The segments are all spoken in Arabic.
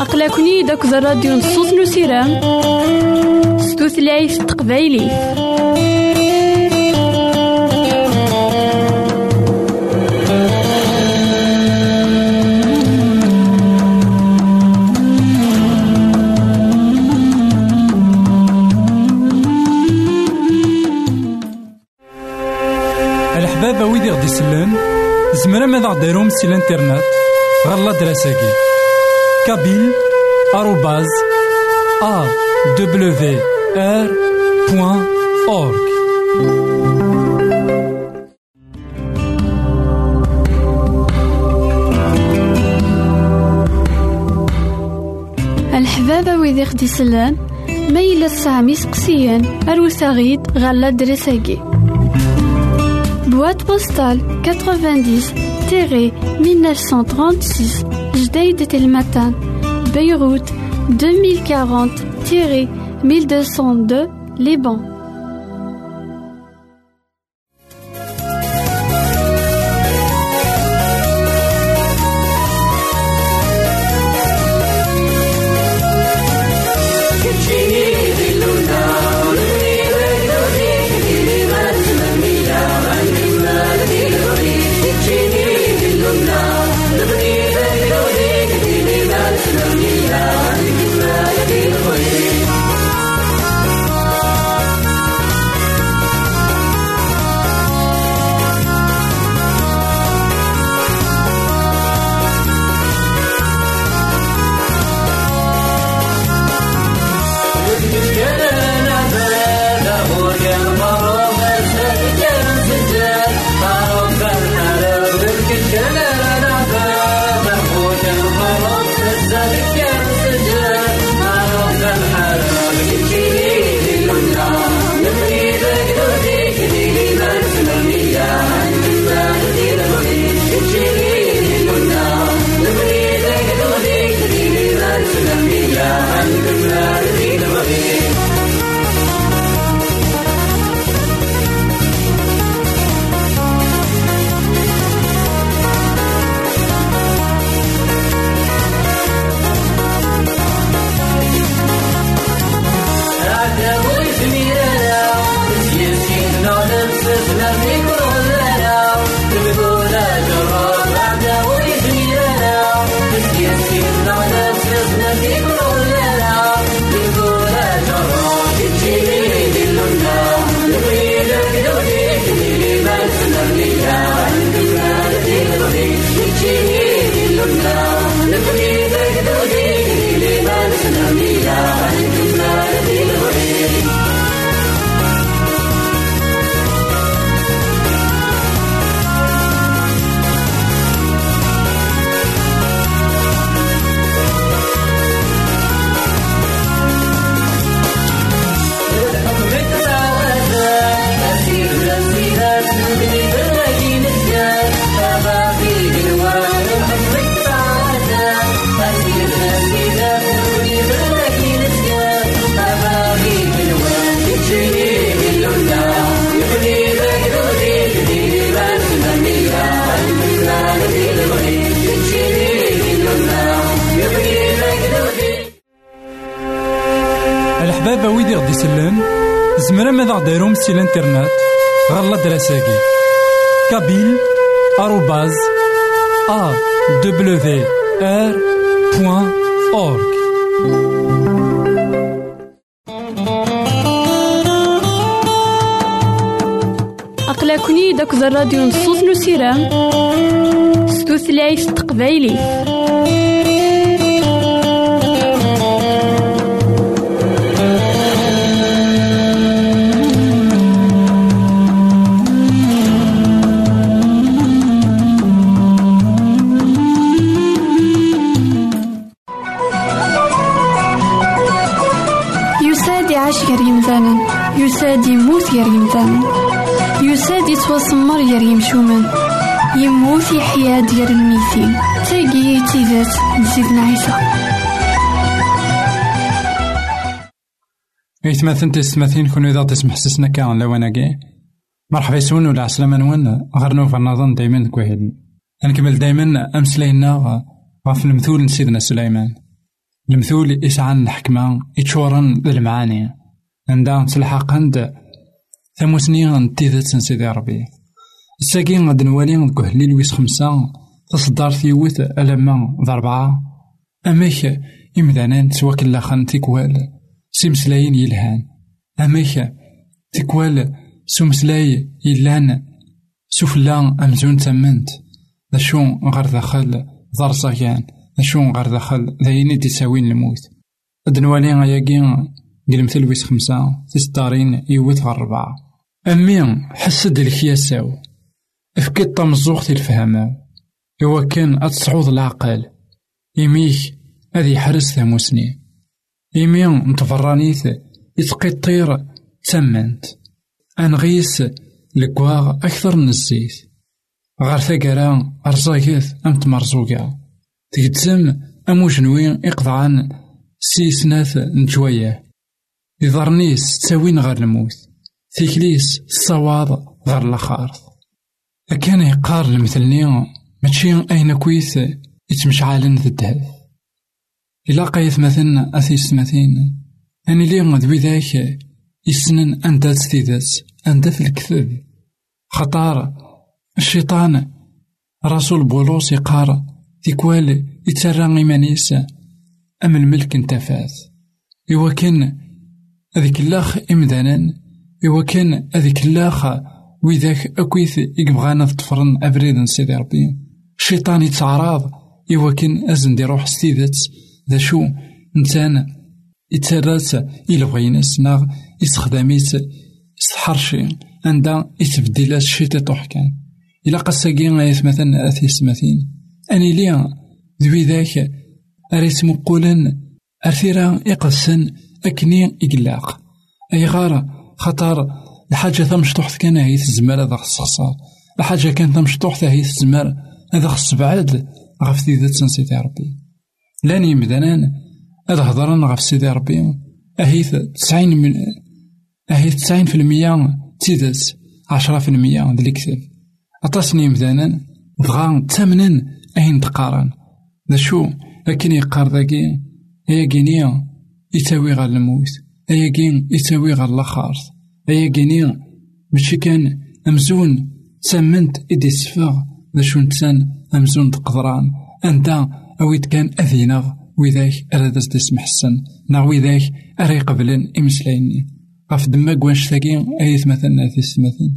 أقلكني داك الراديو نصوص نسيرام ستوثلايف تقبايلي. زمرا ماذا غديرهم سي الانترنت غالا دراساكي كابيل آروباز أ دبليو آر بوان أورك الحبابة ويدي خدي سلان ما يلا سامي سقسيان أروساغيد غالا دراساكي Boîte postale 1936 Jdeid de Telmatan, Beyrouth 2040-1202 Liban. ماذا غديرهم سي الانترنت غالا دراساكي كابيل آروباز أ دبليو آر بوان أورك أقلكني داك الراديو نصوص نسيرام ستوثلايف تقبايلي. يساد يموت غير يمثالا يساد يتوسمر غير يمشومان يموت يحيا ديال الميتين. تاقي تيزات نزيدنا عيسى إيثماثن تستماثين كون إذا تسمح سسنا كان لوانا كي. مرحبا يسون ولا عسلامة نوان. غير نوفا نظن دايما كوهيد نكمل دايما أمسلينا غاف المثول سيدنا سليمان. المثول يسعى الحكمة. يتشورن بالمعاني عندها تلحق عند ثموسني تيذت سيدي ربي. الساقي غاد نوالي نكهليل ويس خمسة تصدر ثيوت ألما ضربعة. أميك إمدانان سوا كلا خان تيكوال سيمسلاين يلهان. أميك تيكوال سومسلاي يلان سفلا أمزون تمنت ذا شو غير دخل ضر صغيان. ذا شو غير دخل ذايني تساوين الموت أدنوالي غياكي قلمت الويس خمسة تستارين يوت غير ربعة أمي حسد الكياساو أفكي تمزوغ الفهمة إوا كان أتصعود العقل. إميك أذي حرس ثموسني إمي نتفرانيث يتقي طير تمنت. أنغيس لكواغ أكثر من الزيت. غار ثقرا أرزاكيث أم تمرزوقا تقدسم أم وجنوين إقضعان سيسناث نجوية يضرنيس تساوين غير الموت تيكليس الصواب غير الأخارث أكان يقار المثلني ماشي أين كويث يتمشعالن ذا الدهب إلا قايث مثلا أثيس مثين أني لي ذوي ذاك يسنن أنت تستيدات أنت في الكذب خطار الشيطان رسول بولوس يقار تيكوال يتسرى إيمانيس أم الملك انتفاث إوا كان هذيك اللاخ إمدانا إوا كان هذيك اللاخ ويذاك أكويث يبغانا تفرن أبريد سيدي ربي. الشيطان يتعراض إوا كان أزن دي روح ستيدت ذا شو؟ نتان يتسرات إلا بغيناس ناغ يستخدميت يستحرشي عندها يتبديلات شي تطوح كان إلا قصاقي غايث مثلا أثيس مثين أني ليا ذوي ذاك أريت مقولا أرثيرا يقسن أكني إقلاق. أي غارة خطر الحاجة تمشطوح كان هي تزمر هذا خصصار الحاجة كانت تمشطوح هي تزمر هذا خص بعد غف ذات سيدي ربي. لاني مدنان هذا هضران غف سيدي ربي. أهيث تسعين من أهيث تسعين في المية تيدس عشرة في المية ذلك أطاسني مدانا بغا تامنا أين تقارن. ذا شو؟ لكن يقار ذاكي هي كينيا يتاوي غير الموت هي كين يتاوي غير هي كينيا ماشي كان أمزون تسمنت إدي سفاغ ذا نتسان أمزون تقدران. أنت أويت كان أذينغ وذاك أراد اسم حسن نا وذاك أري قبلن إمسلايني غف دما كوانش ثاقي أيث مثلا أثيس مثلا.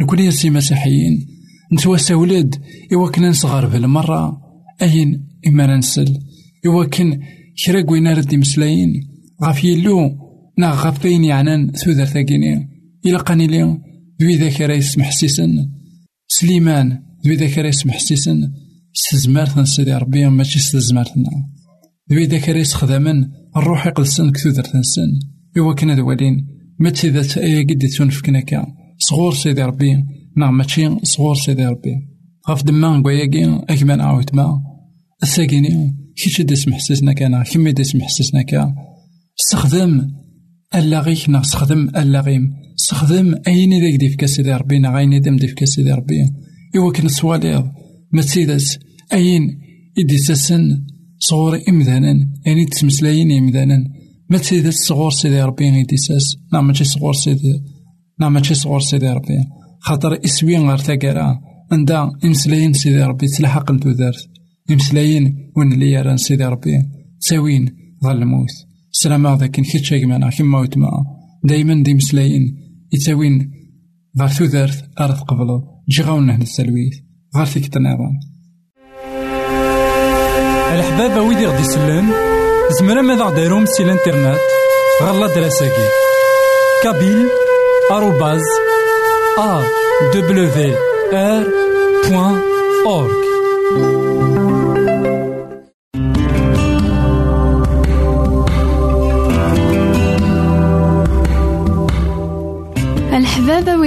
نكون يسي مسيحيين. نتواسى ولاد إوا كنا نصغر بالمرة أين إما ننسل إوا كان كرا كوين رد مسلايين غاف يلو نا غاف يعنان ثوذر ثاقيني إلا قاني لي ذوي ذاك يسمح سليمان ذوي ذاك راه يسمح سيسن سيدي ربي ماشي ستزمارتنا ذوي ذاك راه يستخدمن الروح يقلسن كثوذر تنسن. إوا كنا دوالين ماشي ذات أيا قد تونفكنا كا. صغور سيدي ربي. نا ماشي صغور سيدي ربي. غاف دما نقوياكي أكمان عاود ما. الساقيني كيش داس محسسنا كان كيما داس محسسنا كا. استخدم اللاغيك نا استخدم اللاغيم استخدم أين ذاك ديفكا سيدي ربي نا غاين دم ديفكا سيدي ربي. إوا كان سواليض ما تسيدس أين إدي ساسن صغور إمذانا يعني تسمسلاين إمذانا ما تسيدس صغور سيدي ربي إدي ساس. نا ماشي صغور سيدي نا ماشي صغور سيدي ربي. خاطر إسوين غير تاكارا عندها إمسلاين سيدي ربي تلحق نتودارت إمسلاين وين اللي يران سيدي ربي. تساوين ظل الموت سلام ذاك كيتش معنا كيما ويتما دايما دي مسلاين. يتساوين غير تودارت أرث قبلو جي غاونا هنا السلويت غير فيك تنظام الحبابة ويدي غدي يسلن زمرا ماذا غديرهم سي الانترنت؟ غالا دراساكي. كابيل آروباز أ دبليو آر بوان أورك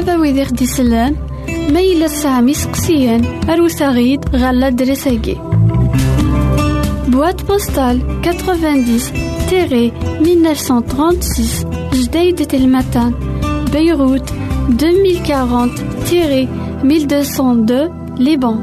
بابا ويدي خدي سلان ما يلا سامي سقسيان أروت غيد غالا دريساكي. Boîte postale 90-1936 Jdeï Telmatan Beyrouth 2040-1202 Liban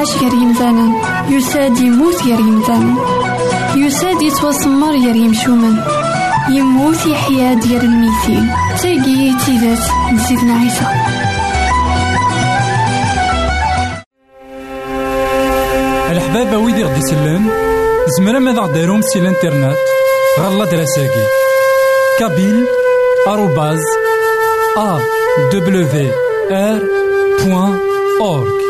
يعيش غير يمثالا يساد يموت غير يمثالا يساد يتوسمر غير يمشومان يموت يحيا ديال الميتين تاقي تيدات نسيتنا عيسى. الحبابة ويدي غدي يسلم زمرا ماذا غديرهم سي الانترنت. غالا دراساكي كابيل آروباز أ دبليو آر بوان أورك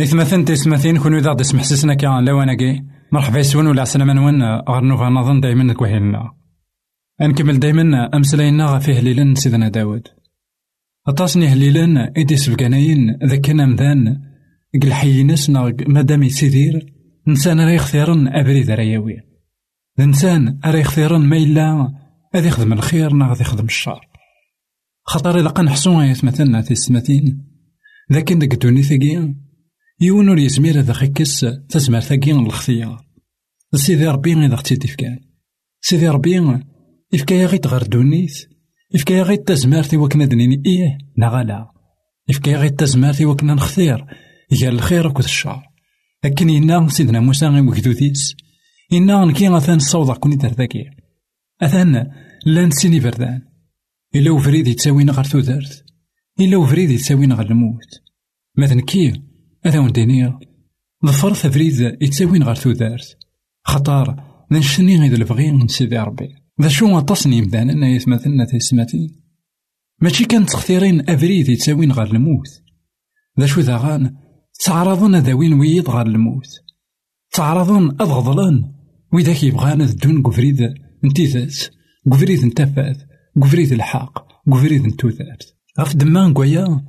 إثمثن تسمثين كون إذا غدي سمح سسنا كان لواناكي مرحبا يسون ولا عسلامة نون غير نظن دايما كوهيلنا نكمل دايما أمسلاينا غفيه ليلا سيدنا داود. أطاسني هليلا إيدي سبقاناين ذاكنا مذان قل حيناس مادام يسيدير إنسان راه يختارن أبريد راه ياوي الإنسان راه يختارن ما إلا غادي يخدم الخير نا غادي يخدم الشر. خاطر إلا قنحسو آيات مثلا في السماتين لكن ديك يون ور يزمير هذا خيكس تزمر ثقيا الاختيار سيدي ربي إذا أختي تفكان سيدي ربي يفكايا غيت غير دونيت. يفكايا غيت تزمارتي وكنا دنيني. إيه نغالا يفكايا غيت تزمارتي وكنا نختير يا الخير وكذا الشر لكن إنا سيدنا موسى غي وكدوديس إنا نكي أثان الصوضة كوني ترذاكي أثان لأن سيني بردان إلا وفريد يتساوينا غير تودرت إلا وفريد يتساوينا غير الموت. مثلا كي أذا وندينير ظفر ثفريد يتساوين غير تودرت خطار نشني غير البغي من سيدي ربي ذا شو أطسني مدانا أنا يتمثلنا تسماتي ماشي كان تختيرين أفريد يتساوين غير الموت ذا شو ذا غان تعرضون ذوين ويد غير الموت تعرضون أضغضلان وإذا يبغانا الدون قفريد انتيذات قفريد انتفات قفريد الحاق قفريد انتوذات غف دمان قويا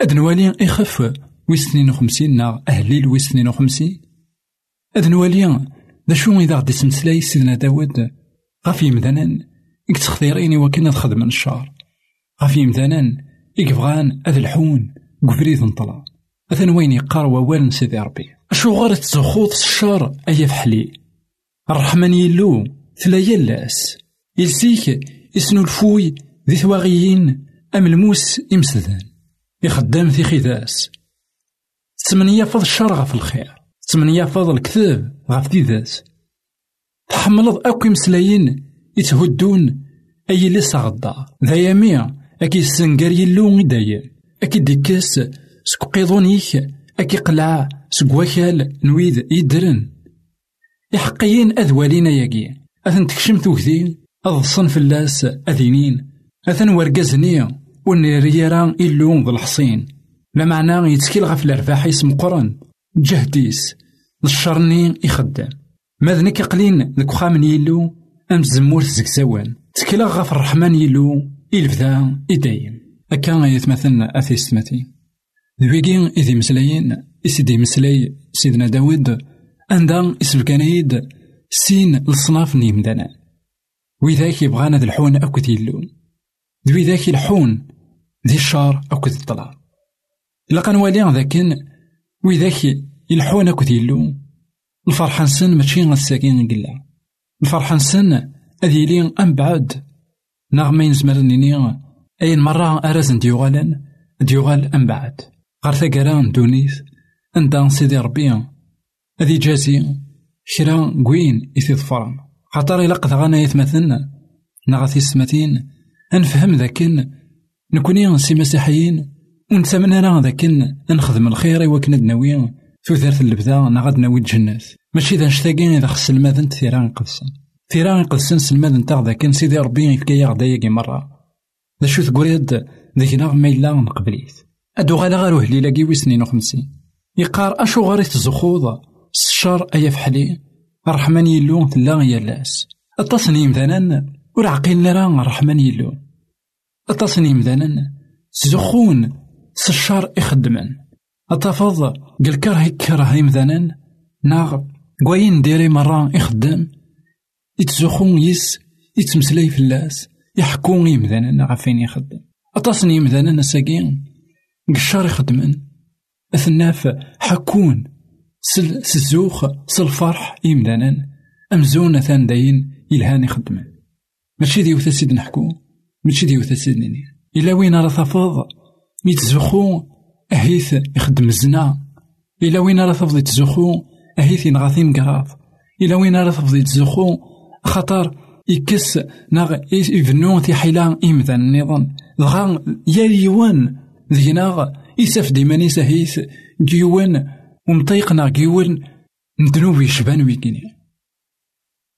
أد نوالي إخف ويس اثنين وخمسين نا أهليل ويس اثنين وخمسين. أد نوالي ذا شو إذا غدي سمسلاي سيدنا داود؟ غف يمدانان إك تختيريني وكنا تخدم من الشهر. يمدانان إك بغان أذ الحون قفريد انطلع أثن وين يقار ووال سيدي ربي. أشو غار تزخوض الشر أيا فحلي؟ الرحمن يلو ثلا يلاس يلسيك يسنو الفوي ذي ثواغيين أم الموس إمسدان يخدم في خذاس تمن يافض الشر غف الخير. تمن يافض الكذب غف ديداس تحملض أكو مسلايين يتهدون أي لسا غدا ذا يميع أكي السنقر يلو دايم أكي ديكاس سكو قيضونيك أكي قلع سكو وكال نويد يدرن. يحقيين أذوالين ياقي أثن تكشم توكدين أضصن فلاس أذينين. أثن ورقزني ونريرا إلو ذو الحصين. لا معنى يتكيل غف اسم قرن. جهديس الشرني يخدم. ماذنك قلين ذك يلو؟ أم زمور زكزوان تكلا غف الرحمن يلو. إلفذا إدايم أكا يتمثلنا أثيستماتي ذويقين إذي مسلايين إسيدي مسلاي سيدنا داود. أندا إسبكانيد سين الصناف نيمدانا وذاك يبغانا ذا الحون أكد يلون ذوي ذاك الحون. ذي الشار أكد الطلع إلا كان والي ذاكن وذاك الحون أكد يلون الفرحة نسن ماشي غساكين قلا الفرحة نسن أذي لي أم بعد. نغمين زمرنيني أين مرة أرزن ديوغالن ديوغال أم بعد. غار ثقران دونيث أندا سيدي ربي. أذي جازي كرا قوين إثي ظفران خاطر إلا قد غانا يتمثلنا نغاثي السماتين أنفهم ذاكن نكوني سي مسيحيين. ونتمنى أنا ذاكن نخدم الخير وكنا دناوي. ثوثرت البدا نغاد ناوي الجنات. ماشي ذا نشتاقين إذا خص الماذن ثيران قدسن ثيران قدسن سلماذن تاع ذاكن سيدي ربي يفكايا غدا ياكي مرة. ذا شو تقوليد ذيكنا ما إلا نقبليت أدو غالا غير وهليلاكي وسنين وخمسين. يقار أشو غاري تزخوض الشر أيا فحلي. الرحمن يلو تلا يا لاس. التصنيم ذنان ور عقيلنا راه الرحمن يلو. أتصني مدانا سشار إخدمن. أتفض قال كره يكره يمدانا ناغ قوين ديري مرة يخدم يتزخون يس يتمسلاي فلاس يحكون يمدانا غفين يخدم. أتصني يمدانا ساقين. قشار يخدمن. أثناف حكون. سل سزوخ سل فرح يمدانا أمزون ثان داين يلهان يخدمن. ماشي ديوثا سيد نحكو ماشي ديوثا سيد نيني إلا وين راه تفض ميتزخو أهيث يخدم الزنا. إلا وين راه تفضي تزخو أهيث ينغاثي مقراض إلا وين راه تفضي تزخو خطر يكس ناغ يفنو في حيلا إمذا النظام دغا يا يوان ذينا يساف ديما هيث جيوان ومطيقنا جيوان ندنوب يشبان ويكيني.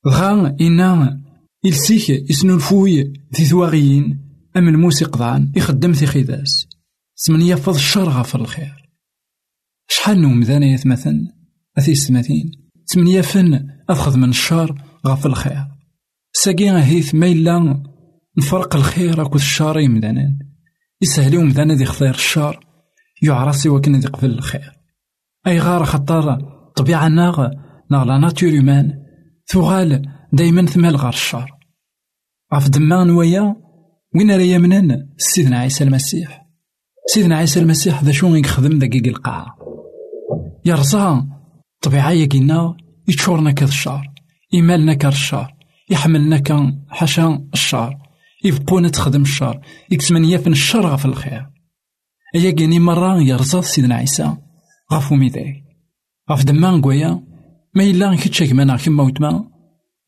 دغا إنا إلسيك يسنو في ثواغيين أم الموسيقى يخدم في خذاس سمن يفض الشر غفر الخير. شحال نوم ذانا يثمثن أثي ستماثين سمن يفن أخذ من الشر غفر الخير. ساقي هيث إلا نفرق الخير أكو الشر يمدانا يسهلو مدانا دي خطير الشر يعرسي وكنا دي قبل الخير. أي غار خطر طبيعة ناغ ناغ لا ناتور يومان ثغال دايما ثمال غار الشر. غف دمان ويا وين راه يمنن سيدنا عيسى المسيح. سيدنا عيسى المسيح ذا شو يخدم دقيق القاعة يرزا طبيعة يقينا يتشورنا كذا الشار يمالنا كار الشار يحملنا كان حاشا الشار يبقونا تخدم الشر يكسمن يفن الشر غف الخير. أيا كيني مرة يرزا سيدنا عيسى غف ميداي غف دمان قويا ما إلا كيتشاك مانا كيما وتما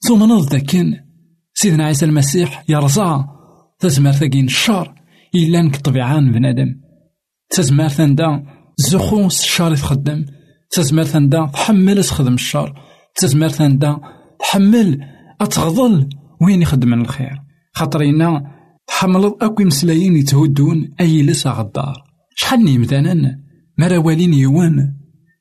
ثم نض داكن سيدنا عيسى المسيح يرزا تزمر ثاقين الشر إلا نك طبيعان بنادم. تزمر ثندا زخون الشر تخدم تزمر ثندا تحمل تخدم الشر تزمر ثندا تحمل أتغضل وين يخدم الخير. خاطرينا تحملض أكو مسلايين يتهدون أي لسا غدار. شحال نيمدانا مرا والين يوان؟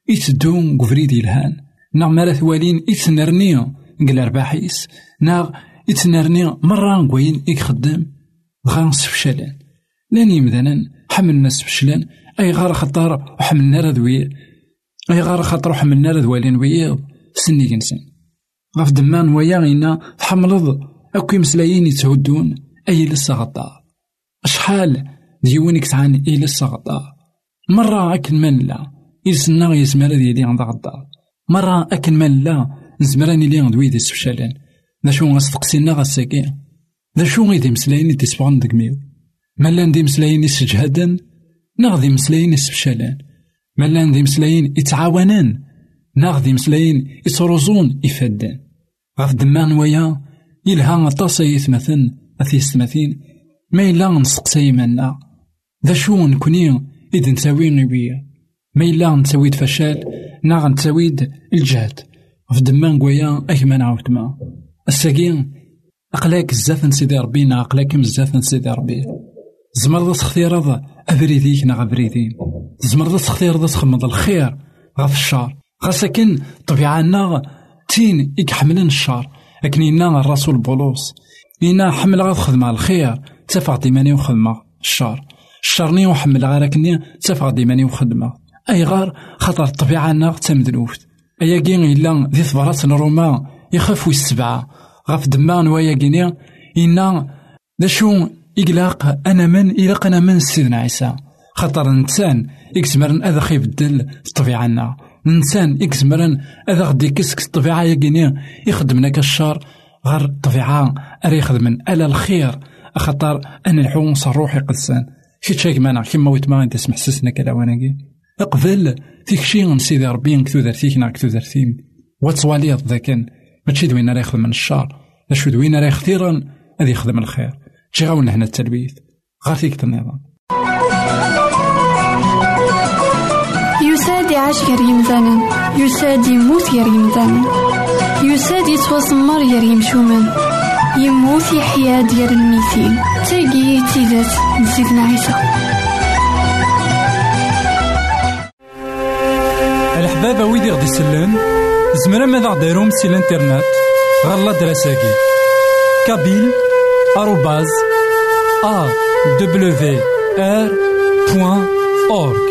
يتدون قفريد الهان نا مرا ثوالين يتنرني قل أرباحيس نا يتنرني مرة نقوين يخدم. غا سفشلان لأن يمدانا حملنا أي غار خطار وحملنا رذوي أي غار خطر وحملنا رذوالين ويض سني جنسن غف دمان ويا غينا تحملض. أكو يمسلايين يتهدون. أي لسا غطا أشحال ديونك تعان أي لسا غطا مرة أكن من لا. يسنا يزمر ذي لي عند غطا مرة أكن من لا. نزمراني لي عند ويدي سفشالان ذا شو غاستقسينا غاساكي ذا شو غيدي مسلايين يتسبغن دقميو. مالا دي مسلايين يسجهدن نغذي مسلايين يسفشالان مالا دي مسلايين يتعاونان نغذي مسلايين يتروزون يفدان غف دمان ويا يلها أطاس يثمثن أثي ستماثين ما إلا نسقسي منا ذا شو نكوني إذ نساوي نبيا ما إلا نساويد فشال نا نساويد الجهد. في دمان أكما نعاود ما. الساقين أقلاك الزاف سيدي ربي نا أقلاك بزاف سيدي ربي. زمر تختير هذا أبريديك نا أبريدين زمر تختير ذا تخمض الخير غف الشار غاساكن طبيعة تين يكحملن الشار لكن إنا الرسول بولوس إنا حمل غاد خدمة الخير تفع ديماني وخدمة الشر الشرني وحمل غير كني تفع ديماني وخدمة أي غار خطر الطبيعة نا تمدلوفت أيا كين إلا ذي ثبرات نروما يخاف السبعة غاف دمان ويا كيني إنا ذا شو إقلاق أنا من إلاق أنا من سيدنا عيسى. خطر إنسان يكسمرن أذا خيب الدل الطبيعة إنسان إكزمرن هذا غدي كسك الطبيعة يقيني يخدم لك الشر غير الطبيعة أري يخدمن ألا الخير. أخطر أن الحونس الروحي قدسان كي مانا كيما ويت ما انت سمح سسنا كلا واناكي اقبل فيك شي سيدي ربي كتو درتيك نا كتو درتيم وتصواليض ذاكن ماشي دوين راه يخدم من الشر. اشو دوين راه يخدم الخير. تجي غاونا هنا التلبيث غير فيك النظام يساد يعيش غير يمثالا يساد يموت غير يمثالا يساد يتوسمر غير يمشومان يموت يحيا ديال الميتين تاقي تيدات نسيتنا عيسى. الحبابة ويدي غدي يسلم زمرا ماذا غديرهم سي الانترنت. غالا دراساكي. كابيل. آروباز. أورك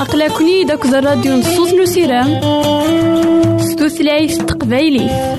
أقلكني داك الراديو نصوص نسيرام ستوثلايف تقبايليه